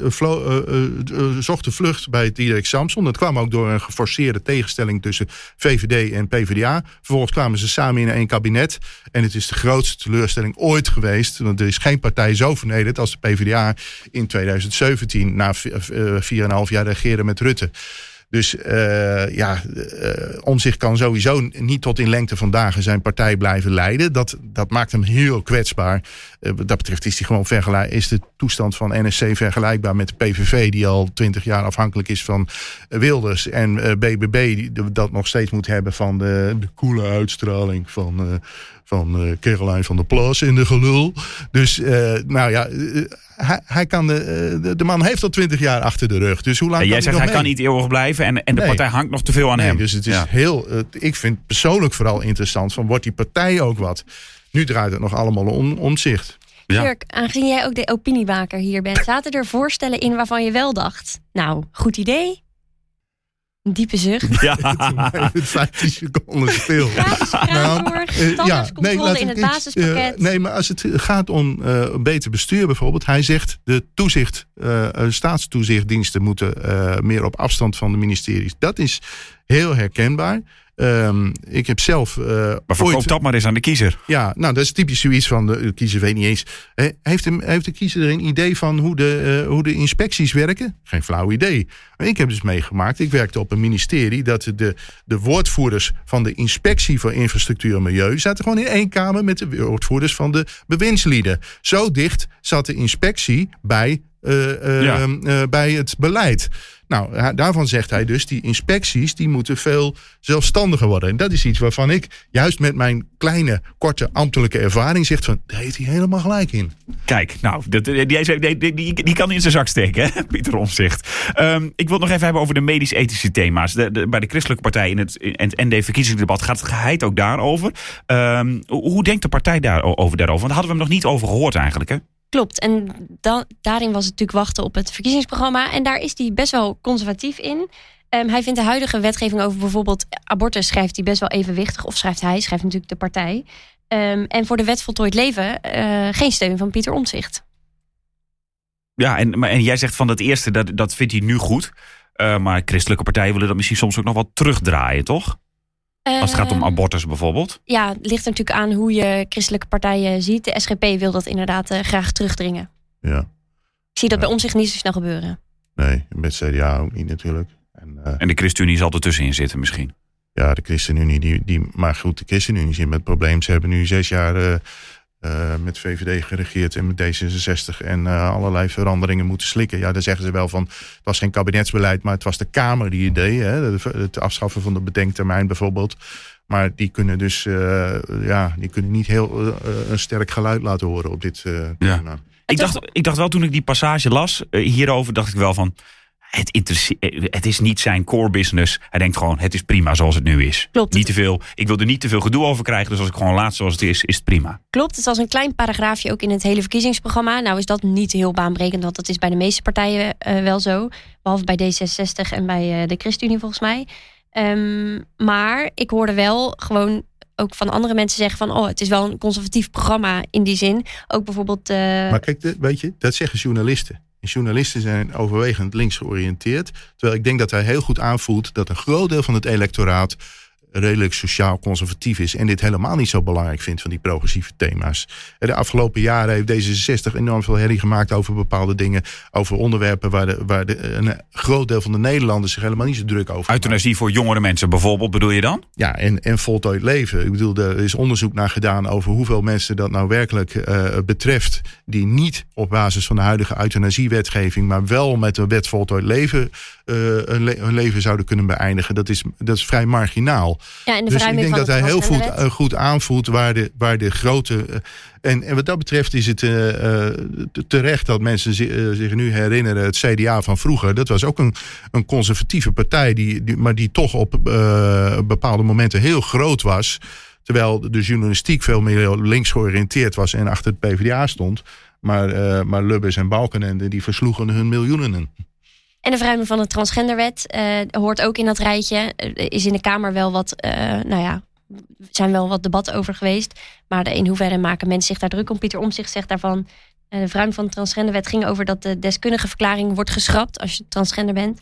zocht de vlucht bij Diederik Samson. Dat kwam ook door een geforceerde tegenstelling tussen VVD en PvdA. Vervolgens kwamen ze samen in één kabinet. En het is de grootste teleurstelling ooit geweest. Want er is geen partij zo vernederd als de PvdA in 2017... na 4,5 jaar regeren met Rutte. Dus uh, ja, uh, Omzicht kan sowieso niet tot in lengte van dagen zijn partij blijven leiden. Dat, dat maakt hem heel kwetsbaar. Uh, wat dat betreft is, die gewoon vergelijk, is de toestand van NSC vergelijkbaar met de PVV... die al twintig jaar afhankelijk is van Wilders. En BBB die dat nog steeds moet hebben van de, de koele uitstraling van van uh, Caroline van der Plas in de gelul. Dus nou ja, hij, hij, kan de, de, de, man heeft al twintig jaar achter de rug. Dus hoe lang en jij kan zegt hij mee? kan niet eeuwig blijven en, en de Nee. partij hangt nog te veel aan Nee, hem. Dus het is Ja. heel. ik vind persoonlijk vooral interessant van wordt die partij ook wat. Nu draait het nog allemaal om omzicht. Ja. Dirk, aangezien jij ook de opiniewaker hier bent, zaten er voorstellen in waarvan je wel dacht, nou, goed idee? Een diepe zucht. [laughs] Ja. [laughs] Met 15 seconden speel. Gratis Nou, eh, tandartscontrole laat in het iets, basispakket. eh, nee, maar als het gaat om eh, beter bestuur bijvoorbeeld. Hij zegt de toezicht, eh, eh, staatstoezichtdiensten moeten eh, meer op afstand van de ministeries. Dat is heel herkenbaar. Ehm, ik heb zelf eh, Maar ooit... verkoop dat maar eens aan de kiezer. Ja, nou dat is typisch zoiets van de, de kiezer weet niet eens. Heeft, hem, heeft de kiezer er een idee van hoe de, eh, hoe de inspecties werken? Geen flauw idee. Maar ik heb dus meegemaakt, ik werkte op een ministerie... dat de, de woordvoerders van de inspectie voor infrastructuur en milieu... zaten gewoon in één kamer met de woordvoerders van de bewindslieden. Zo dicht zat de inspectie bij, Ja. eh, bij het beleid. Nou, daarvan zegt hij dus, die inspecties die moeten veel zelfstandiger worden. En dat is iets waarvan ik, juist met mijn kleine, korte ambtelijke ervaring, zegt van, daar heeft hij helemaal gelijk in. Kijk, nou, die, die, die, die, kan in zijn zak steken, hè? [laughs] Pieter Omzicht. Ehm, ik wil het nog even hebben over de medisch-ethische thema's. De, de- bij de Christelijke Partij in het in het ND-verkiezingsdebat gaat het geheid ook daarover. Ehm, hoe hoe denkt de partij daarover, daarover? Want daar hadden we hem nog niet over gehoord eigenlijk, hè? Klopt. En daarin was het natuurlijk wachten op het verkiezingsprogramma. En daar is hij best wel conservatief in. Ehm, hij vindt de huidige wetgeving over bijvoorbeeld abortus schrijft hij best wel evenwichtig. Of schrijft hij, schrijft natuurlijk de partij. Ehm, en voor de wet voltooid leven eh, geen steun van Pieter Omtzigt. Ja, en, maar, en jij zegt van het eerste, dat, dat vindt hij nu goed. Uh, maar christelijke partijen willen dat misschien soms ook nog wat terugdraaien, toch? Als het gaat om Ehm, abortus bijvoorbeeld. Ja, het ligt er natuurlijk aan hoe je christelijke partijen ziet. De SGP wil dat inderdaad eh, graag terugdringen. Ja, Ik zie dat Ja. bij ons zich niet zo snel gebeuren. nee, met CDA ook niet natuurlijk. En, eh, En de ChristenUnie zal er tussenin zitten misschien. ja, de ChristenUnie, die, die, maar goed, de ChristenUnie zit met het probleem. Ze hebben nu zes jaar eh, eh, met VVD geregeerd en met D66 en eh, allerlei veranderingen moeten slikken. Ja, dan zeggen ze wel van, het was geen kabinetsbeleid, maar het was de Kamer die het deed. Hè? Het- afschaffen van de bedenktermijn bijvoorbeeld. Maar die kunnen dus, eh, ja, die kunnen niet heel een sterk geluid laten horen op dit eh, thema. Ik dacht, ik dacht wel toen ik die passage las hierover, dacht ik wel van. Het, eh, het is niet zijn core business. Hij denkt gewoon, het is prima zoals het nu is. Klopt. Niet te veel. Ik wil er niet te veel gedoe over krijgen. Dus als ik gewoon laat zoals het is, is het prima. Klopt, het was een klein paragraafje ook in het hele verkiezingsprogramma. Nou is dat niet heel baanbrekend, want dat is bij de meeste partijen eh, wel zo. Behalve bij D66 en bij eh, de ChristenUnie volgens mij. Ehm, maar ik hoorde wel gewoon ook van andere mensen zeggen van... oh, het is wel een conservatief programma in die zin. Ook bijvoorbeeld... eh, Maar kijk, weet je, dat zeggen journalisten. En journalisten zijn overwegend links georiënteerd. Terwijl ik denk dat hij heel goed aanvoelt dat een groot deel van het electoraat redelijk sociaal-conservatief is. En dit helemaal niet zo belangrijk vindt van die progressieve thema's. De afgelopen jaren heeft D66 enorm veel herrie gemaakt over bepaalde dingen. Over onderwerpen waar, de, waar de, een groot deel van de Nederlanders zich helemaal niet zo druk over. Euthanasie voor jongere mensen bijvoorbeeld, bedoel je dan? Ja, en, en voltooid leven. Ik bedoel, er is onderzoek naar gedaan over hoeveel mensen dat nou werkelijk eh, betreft. Die niet op basis van de huidige euthanasiewetgeving, maar wel met de wet voltooid leven hun, le- hun leven zouden kunnen beëindigen. Dat is, dat is vrij marginaal. Ja, en de Dus ik denk dat hij heel goed, eh, goed aanvoelt waar de, waar de grote. eh, en, en wat dat betreft is het eh, te- terecht dat mensen zi- zich nu herinneren. Het CDA van vroeger, dat was ook een, een conservatieve partij, die, die, maar die toch op bepaalde momenten heel groot was. Terwijl de journalistiek veel meer links georiënteerd was en achter het PvdA stond. Maar, eh, maar Lubbers en Balkenende die versloegen hun miljoenen. En de verruiming van de transgenderwet eh, hoort ook in dat rijtje. Er is in de Kamer wel wat, eh, nou ja, zijn wel wat debatten over geweest. Maar de, in hoeverre maken mensen zich daar druk om? Pieter Omtzigt zegt daarvan. eh, de verruiming van de transgenderwet ging over dat de deskundige verklaring wordt geschrapt als je transgender bent.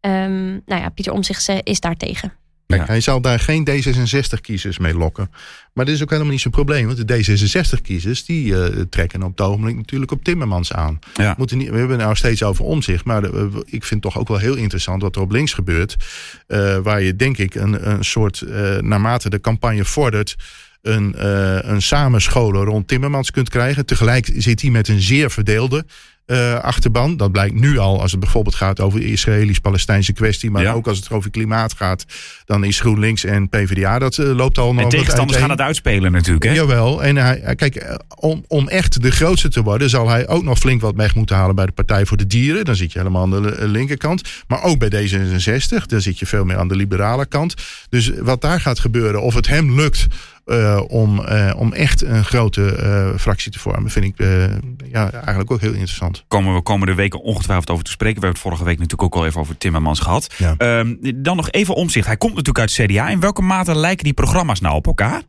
Ehm, nou ja, Pieter Omtzigt eh, is daar tegen. Kijk, Ja. hij zal daar geen D66-kiezers mee lokken. Maar dat is ook helemaal niet zo'n probleem. Want de D66-kiezers die eh, trekken op het ogenblik natuurlijk op Timmermans aan. Ja. Moeten niet, we hebben het nou steeds over omzicht. Maar de- ik vind het toch ook wel heel interessant wat er op links gebeurt. Eh, waar je denk ik een, een soort, eh, naarmate de campagne vordert... Een, eh, een samenscholen rond Timmermans kunt krijgen. Tegelijk zit hij met een zeer verdeelde eh, achterban. Dat blijkt nu al als het bijvoorbeeld gaat over de Israëlisch-Palestijnse kwestie. Maar Ja. ook als het over klimaat gaat. Dan is GroenLinks en PvdA. Dat eh, loopt al nog En tegenstanders gaan het uitspelen natuurlijk. Hè? Jawel, en hij, hij- kijk, eh, om, om echt de grootste te worden, zal hij ook nog flink wat weg moeten halen bij de Partij voor de Dieren. Dan zit je helemaal aan de li- linkerkant. Maar ook bij D66, dan zit je veel meer aan de liberale kant. Dus wat daar gaat gebeuren, of het hem lukt eh, om, eh, om echt een grote eh, fractie te vormen, vind ik ja, eigenlijk ook heel interessant. Komen we komende weken ongetwijfeld over te spreken. We hebben het vorige week natuurlijk ook al even over Timmermans gehad. Ja. Ehm, dan nog even omzicht. Hij komt natuurlijk uit CDA. In welke mate lijken die programma's nou op elkaar?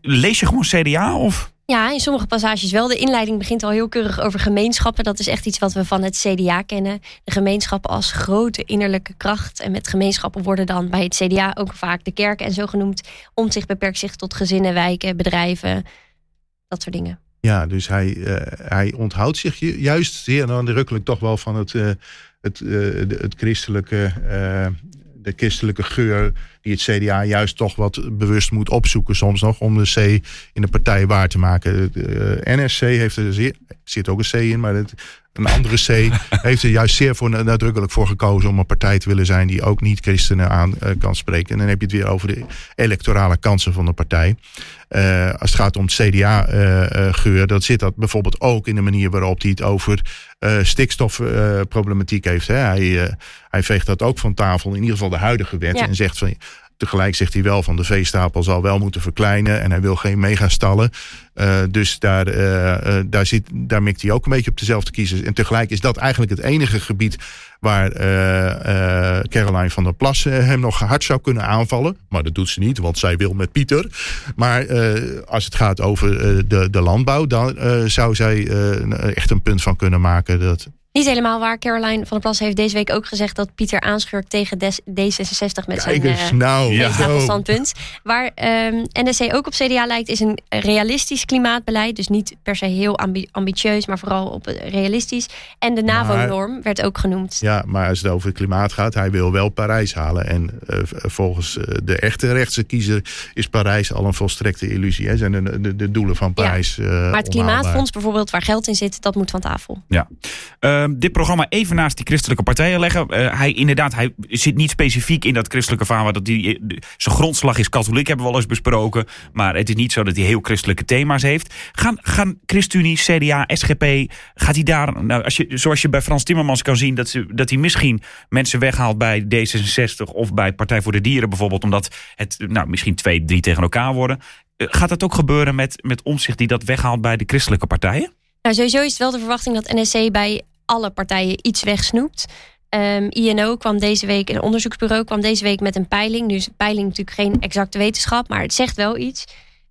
Lees je gewoon CDA of? Ja, in sommige passages wel. De inleiding begint al heel keurig over gemeenschappen. Dat is echt iets wat we van het CDA kennen. De gemeenschappen als grote innerlijke kracht. En met gemeenschappen worden dan bij het CDA ook vaak de kerken en zo genoemd. Om zich beperkt zich tot gezinnen, wijken, bedrijven. Dat soort dingen. Ja, dus hij, eh, hij onthoudt zich ju- juist zeer nadrukkelijk toch wel van het, eh, het, eh, het christelijke, de christelijke geur die het CDA juist toch wat bewust moet opzoeken soms nog om de C in de partij waar te maken. De eh, NSC heeft er zit ook een C in, maar het, een andere C heeft er juist zeer voor, nadrukkelijk voor gekozen om een partij te willen zijn die ook niet christenen aan eh, kan spreken. En dan heb je het weer over de electorale kansen van de partij. Eh, als het gaat om het CDA-geur, dat zit dat bijvoorbeeld ook in de manier waarop hij het over eh, stikstofproblematiek heeft. Hè. Hij, eh, hij veegt dat ook van tafel, in ieder geval de huidige wet, Ja. en zegt van tegelijk zegt hij wel van de veestapel zal wel moeten verkleinen. En hij wil geen megastallen. Uh, dus daar, uh, daar, zit, daar mikt hij ook een beetje op dezelfde kiezers. En tegelijk is dat eigenlijk het enige gebied waar Caroline van der Plas hem nog hard zou kunnen aanvallen. Maar dat doet ze niet, want zij wil met Pieter. Maar als het gaat over de, de landbouw, dan zou zij echt een punt van kunnen maken dat niet helemaal waar. Caroline van der Plas heeft deze week ook gezegd dat Pieter aanschurkt tegen D66 met zijn uh, nou, ja. standpunt. Waar um, ehm, NSC ook op CDA lijkt, is een realistisch klimaatbeleid. Dus niet per se heel ambitieus, maar vooral op realistisch. En de NAVO-norm werd ook genoemd. Ja, maar als het over het klimaat gaat, hij wil wel Parijs halen. En uh, volgens eh, de echte rechtse kiezer is Parijs al een volstrekte illusie. Hè? Zijn de, de, de doelen van Parijs. Ja. maar het Klimaatfonds bijvoorbeeld, waar geld in zit, dat moet van tafel. Ja. Uh, Ehm, dit programma even naast die christelijke partijen leggen. Uh, hij inderdaad, hij zit niet specifiek in dat christelijke vaarwater. Dat die, eh, zijn grondslag is katholiek, hebben we al eens besproken. Maar het is niet zo dat hij heel christelijke thema's heeft. Gaan, gaan ChristenUnie, CDA, SGP, gaat hij daar, nou, als je, zoals je bij Frans Timmermans kan zien, dat, ze, dat hij misschien mensen weghaalt bij D66 of bij Partij voor de Dieren bijvoorbeeld, omdat het nou, misschien twee, drie tegen elkaar worden. Eh, gaat dat ook gebeuren met, met omzicht die dat weghaalt bij de christelijke partijen? Nou, sowieso is het wel de verwachting dat NSC bij alle partijen iets wegsnoept. Um, INO kwam deze week, een onderzoeksbureau kwam deze week met een peiling. Dus peiling natuurlijk geen exacte wetenschap, maar het zegt wel iets.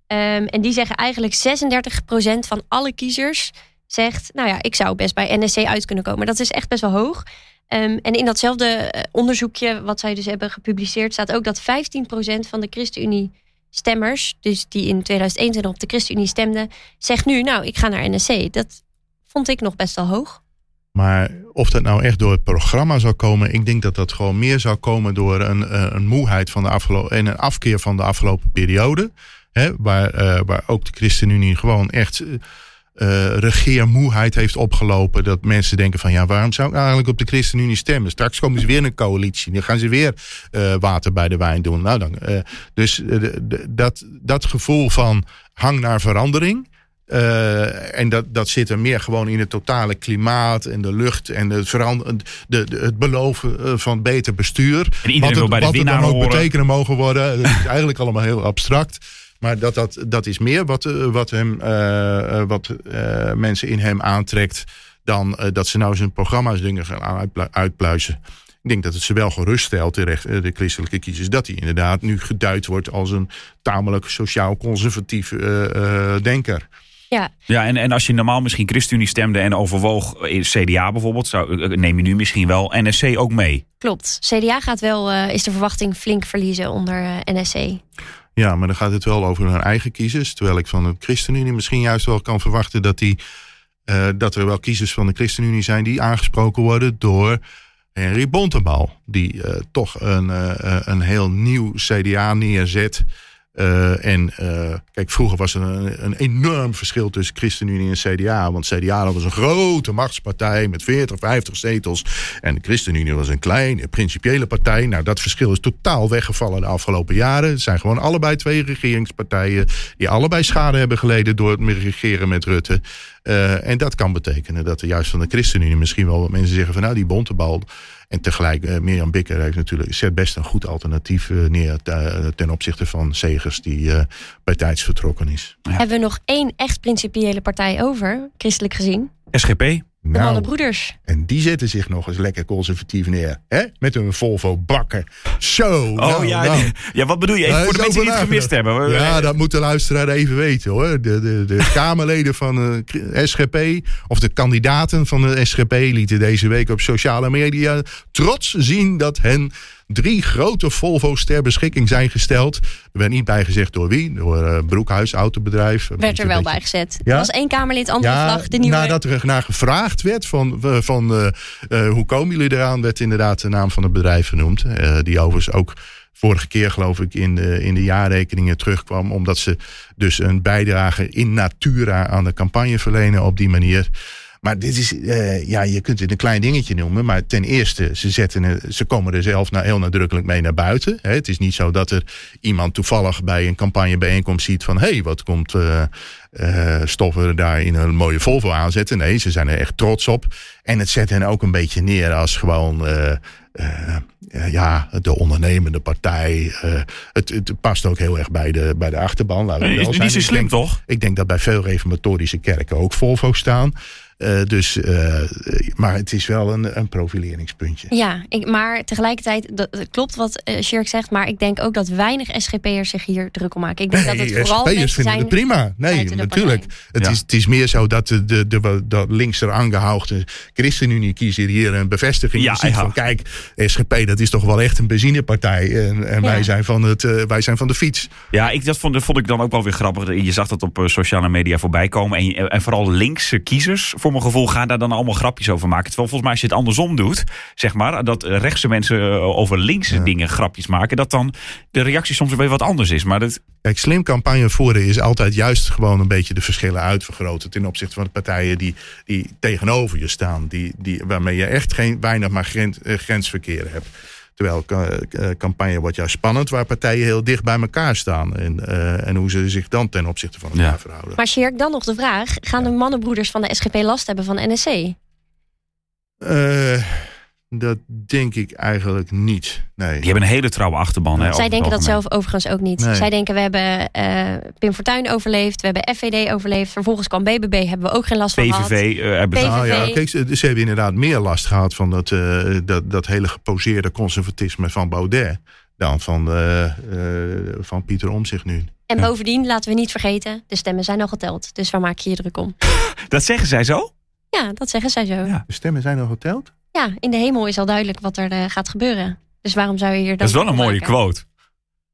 Um, en die zeggen eigenlijk 36% van alle kiezers zegt, nou ja, ik zou best bij NSC uit kunnen komen. Dat is echt best wel hoog. Um, en in datzelfde eh, onderzoekje, wat zij dus hebben gepubliceerd, staat ook dat 15% van de ChristenUnie stemmers, dus die in 2021 op de ChristenUnie stemden, zegt nu, nou, ik ga naar NSC. Dat vond ik nog best wel hoog. Maar of dat nou echt door het programma zou komen, ik denk dat dat gewoon meer zou komen door een, eh, een moeheid van de afgelopen en een afkeer van de afgelopen periode. Hè, waar, uh, waar ook de ChristenUnie gewoon echt uh, regeermoeheid heeft opgelopen. Dat mensen denken van ja, waarom zou ik eigenlijk op de ChristenUnie stemmen? Straks komen ze weer in een coalitie. Dan gaan ze weer water bij de wijn doen. Nou, dan, dus dat, dat gevoel van hang naar verandering. Uh, en dat, dat zit er meer gewoon in het totale klimaat en de lucht en het, verander, de, de, het beloven eh, van beter bestuur. En iedereen wat het, bij de wat het dan ook horen. betekenen mogen worden. Dat is [laughs] eigenlijk allemaal heel abstract. Maar dat, dat, dat is meer wat, eh, wat, hem, uh, wat uh, mensen in hem aantrekt dan dat ze nou zijn programma's dingen gaan uitpluizen. Ik denk dat het ze wel geruststelt, de, recht, de christelijke kiezers, dat hij inderdaad nu geduid wordt als een tamelijk sociaal-conservatief denker. Ja, ja en, en als je normaal misschien ChristenUnie stemde en overwoog in CDA bijvoorbeeld, zou, neem je nu misschien wel NSC ook mee? Klopt. CDA gaat wel, uh, is de verwachting flink verliezen onder uh, NSC. Ja, maar dan gaat het wel over hun eigen kiezers. Terwijl ik van de ChristenUnie misschien juist wel kan verwachten dat, die, uh, dat er wel kiezers van de ChristenUnie zijn die aangesproken worden door Henry Bontebal. Die toch een, een heel nieuw CDA neerzet. Uh, en uh, kijk, vroeger was er een, een, enorm verschil tussen ChristenUnie en CDA. Want CDA was een grote machtspartij met 40, 50 zetels. En de ChristenUnie was een kleine, principiële partij. Nou, dat verschil is totaal weggevallen de afgelopen jaren. Het zijn gewoon allebei twee regeringspartijen... die allebei schade hebben geleden door het regeren met Rutte. Uh, en dat kan betekenen dat er juist van de ChristenUnie misschien wel wat mensen zeggen van... nou, die bontebal... En tegelijk, uh, Mirjam Bikker heeft natuurlijk, zet best een goed alternatief uh, neer uh, ten opzichte van Segers, die bij tijds vertrokken is. Ja. Hebben we nog één echt principiële partij over, christelijk gezien? SGP. De nou, broeders. En die zetten zich nog eens lekker conservatief neer. Hè? Met hun Volvo bakken. Zo. Oh nou, ja, nou. ja, wat bedoel je? Even voor de mensen die het gemist hebben. Ja, dat moet de luisteraar even weten hoor. De, de, de [laughs] Kamerleden van de SGP, of de kandidaten van de SGP, lieten deze week op sociale media trots zien dat hen drie grote Volvo's ter beschikking zijn gesteld. Er werd niet bijgezegd door wie. Door uh, Broekhuis, autobedrijf. Werd er wel bijgezet. Ja? Er was één Kamerlid, andere ja, vlag. De nieuwe... Nadat er naar gevraagd werd van, van uh, uh, hoe komen jullie eraan, werd inderdaad de naam van het bedrijf genoemd. die overigens ook vorige keer geloof ik in de, in de jaarrekeningen terugkwam. Omdat ze dus een bijdrage in natura aan de campagne verlenen op die manier. Maar dit is, uh, ja, je kunt het een klein dingetje noemen. Maar ten eerste, ze, zetten, ze komen er zelf nou heel nadrukkelijk mee naar buiten. Hè. Het is niet zo dat er iemand toevallig bij een campagnebijeenkomst ziet van... hé, hey, wat komt uh, uh, Stoffer daar in een mooie Volvo aanzetten. Nee, ze zijn er echt trots op. En het zet hen ook een beetje neer als gewoon... eh, ja, de ondernemende partij. eh, het, het past ook heel erg bij de, bij de achterban. laten we Nee, wel is zijn. niet zo Ik slim, denk- toch? Ik denk dat bij veel reformatorische kerken ook Volvo staan. Eh, dus, eh, maar het is wel een, een profileringspuntje. Ja, ik, maar tegelijkertijd, dat, het klopt wat eh Shirk zegt, maar ik denk ook dat weinig SGP'ers zich hier druk om maken. Ik denk dat het vooral SGP'ers mensen vinden zijn het prima. Nee, natuurlijk. Het, Ja. is, het is meer zo dat de, de, de, de linkser aangehoogde ChristenUnie-kiezer hier een bevestiging Ja, ziet ja. van kijk, SGP dat is toch wel echt een benzinepartij en, en Ja. wij, zijn van het, wij zijn van de fiets. Ja, ik, dat, vond, dat vond ik dan ook wel weer grappig. Je zag dat op sociale media voorbij komen. En, en vooral linkse kiezers, voor mijn gevoel, gaan daar dan allemaal grapjes over maken. Terwijl volgens mij als je het andersom doet, zeg maar, dat rechtse mensen eh, over linkse dingen grapjes maken, dat dan de reactie soms weer wat anders is. Maar dat, Kijk, slim campagne voeren is altijd juist gewoon een beetje de verschillen uitvergroten ten opzichte van de partijen die, die tegenover je staan. Die, die, waarmee je echt geen, weinig maar grens, eh, grensverkeer hebt. Terwijl eh, eh, campagne wordt juist spannend waar partijen heel dicht bij elkaar staan. En, eh, en hoe ze zich dan ten opzichte van elkaar Ja. verhouden. Maar Shirk, dan nog de vraag, gaan de mannenbroeders van de SGP last hebben van NSC? Eh, dat denk ik eigenlijk niet. Nee. die hebben een hele trouwe achterban. Hè, Zij denken dat zelf overigens ook niet. Nee. Zij denken, we hebben eh, Pim Fortuyn overleefd, we hebben FVD overleefd. Vervolgens kwam BBB, hebben we ook geen last van gehad. PVV eh, hebben ze. PVV. Nou ja, kijk, ze, ze hebben inderdaad meer last gehad van dat, eh, dat, dat hele geposeerde conservatisme van Baudet. Dan van, eh, eh, van Pieter Omzicht nu. En bovendien, laten we niet vergeten, de stemmen zijn al geteld. Dus waar maak je je druk om? [gasps] Dat zeggen zij zo? Ja, dat zeggen zij zo. Ja. Ja, De stemmen zijn al geteld? In de hemel is al duidelijk wat er eh, gaat gebeuren. Dus waarom zou je hier dan... Dat is wel een mooie maken? quote.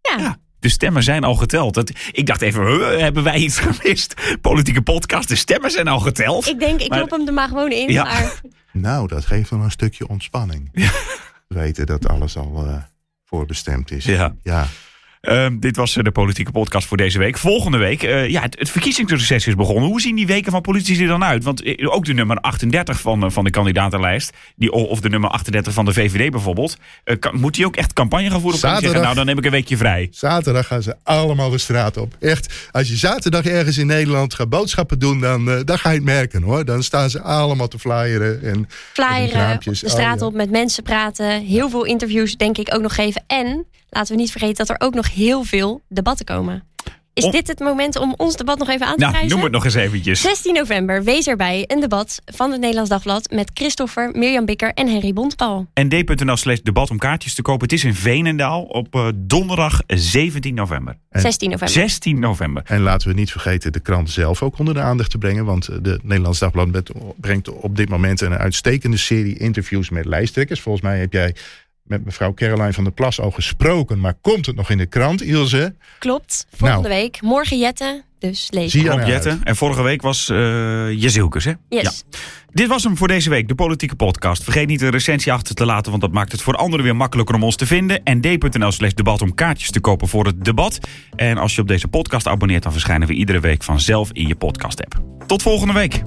Ja. Ja. De stemmen zijn al geteld. Dat, ik dacht even, huh, hebben wij iets [laughs] gemist? Politieke podcast, de stemmen zijn al geteld. Ik denk, ik Maar- klop hem er maar gewoon in. Ja. Maar [laughs] Nou, dat geeft dan een stukje ontspanning. Weten dat alles al eh, voorbestemd is. Ja. ja. Ehm, dit was eh, de politieke podcast voor deze week. Volgende week, eh, ja, het, het verkiezingsreces is begonnen. Hoe zien die weken van politici er dan uit? Want eh, ook de nummer 38 van, van de kandidatenlijst, die, of de nummer 38 van de VVD bijvoorbeeld, eh, kan- moet die ook echt campagne gaan voeren? Of kan die zeggen, Zaterdag. nou, dan neem ik een weekje vrij. Zaterdag gaan ze allemaal de straat op. Echt, als je zaterdag ergens in Nederland gaat boodschappen doen, dan, eh, dan ga je het merken hoor. Dan staan ze allemaal te flyeren. En, flyeren, de straat Oh, ja. op, met mensen praten. Heel veel interviews denk ik ook nog geven. En, laten we niet vergeten dat er ook nog heel veel debatten komen. Is dit het moment om ons debat nog even aan te Nou, prijzen? noem het nog eens eventjes. 16 november, wees erbij. Een debat van het Nederlands Dagblad met Christopher, Mirjam Bikker en Henry Bontbal. nd.nl slash debat om kaartjes te kopen. Het is in Veenendaal op eh, donderdag 17 november. En- 16 november. 16 november. En laten we niet vergeten de krant zelf ook onder de aandacht te brengen. Want eh, de Nederlands Dagblad brengt op dit moment een uitstekende serie interviews met lijsttrekkers. Volgens mij heb jij met mevrouw Caroline van der Plas al gesproken. Maar komt het nog in de krant, Ilse? Klopt, volgende Nou. week. Morgen Jette, dus lees. Zie je naar uit. Jetten. En vorige week was eh Jezilkes, hè? Yes. Dit was hem voor deze week, de politieke podcast. Vergeet niet een recensie achter te laten, want dat maakt het voor anderen weer makkelijker om ons te vinden. nd.nl slash debat om kaartjes te kopen voor het debat. En als je op deze podcast abonneert, dan verschijnen we iedere week vanzelf in je podcast app. Tot volgende week.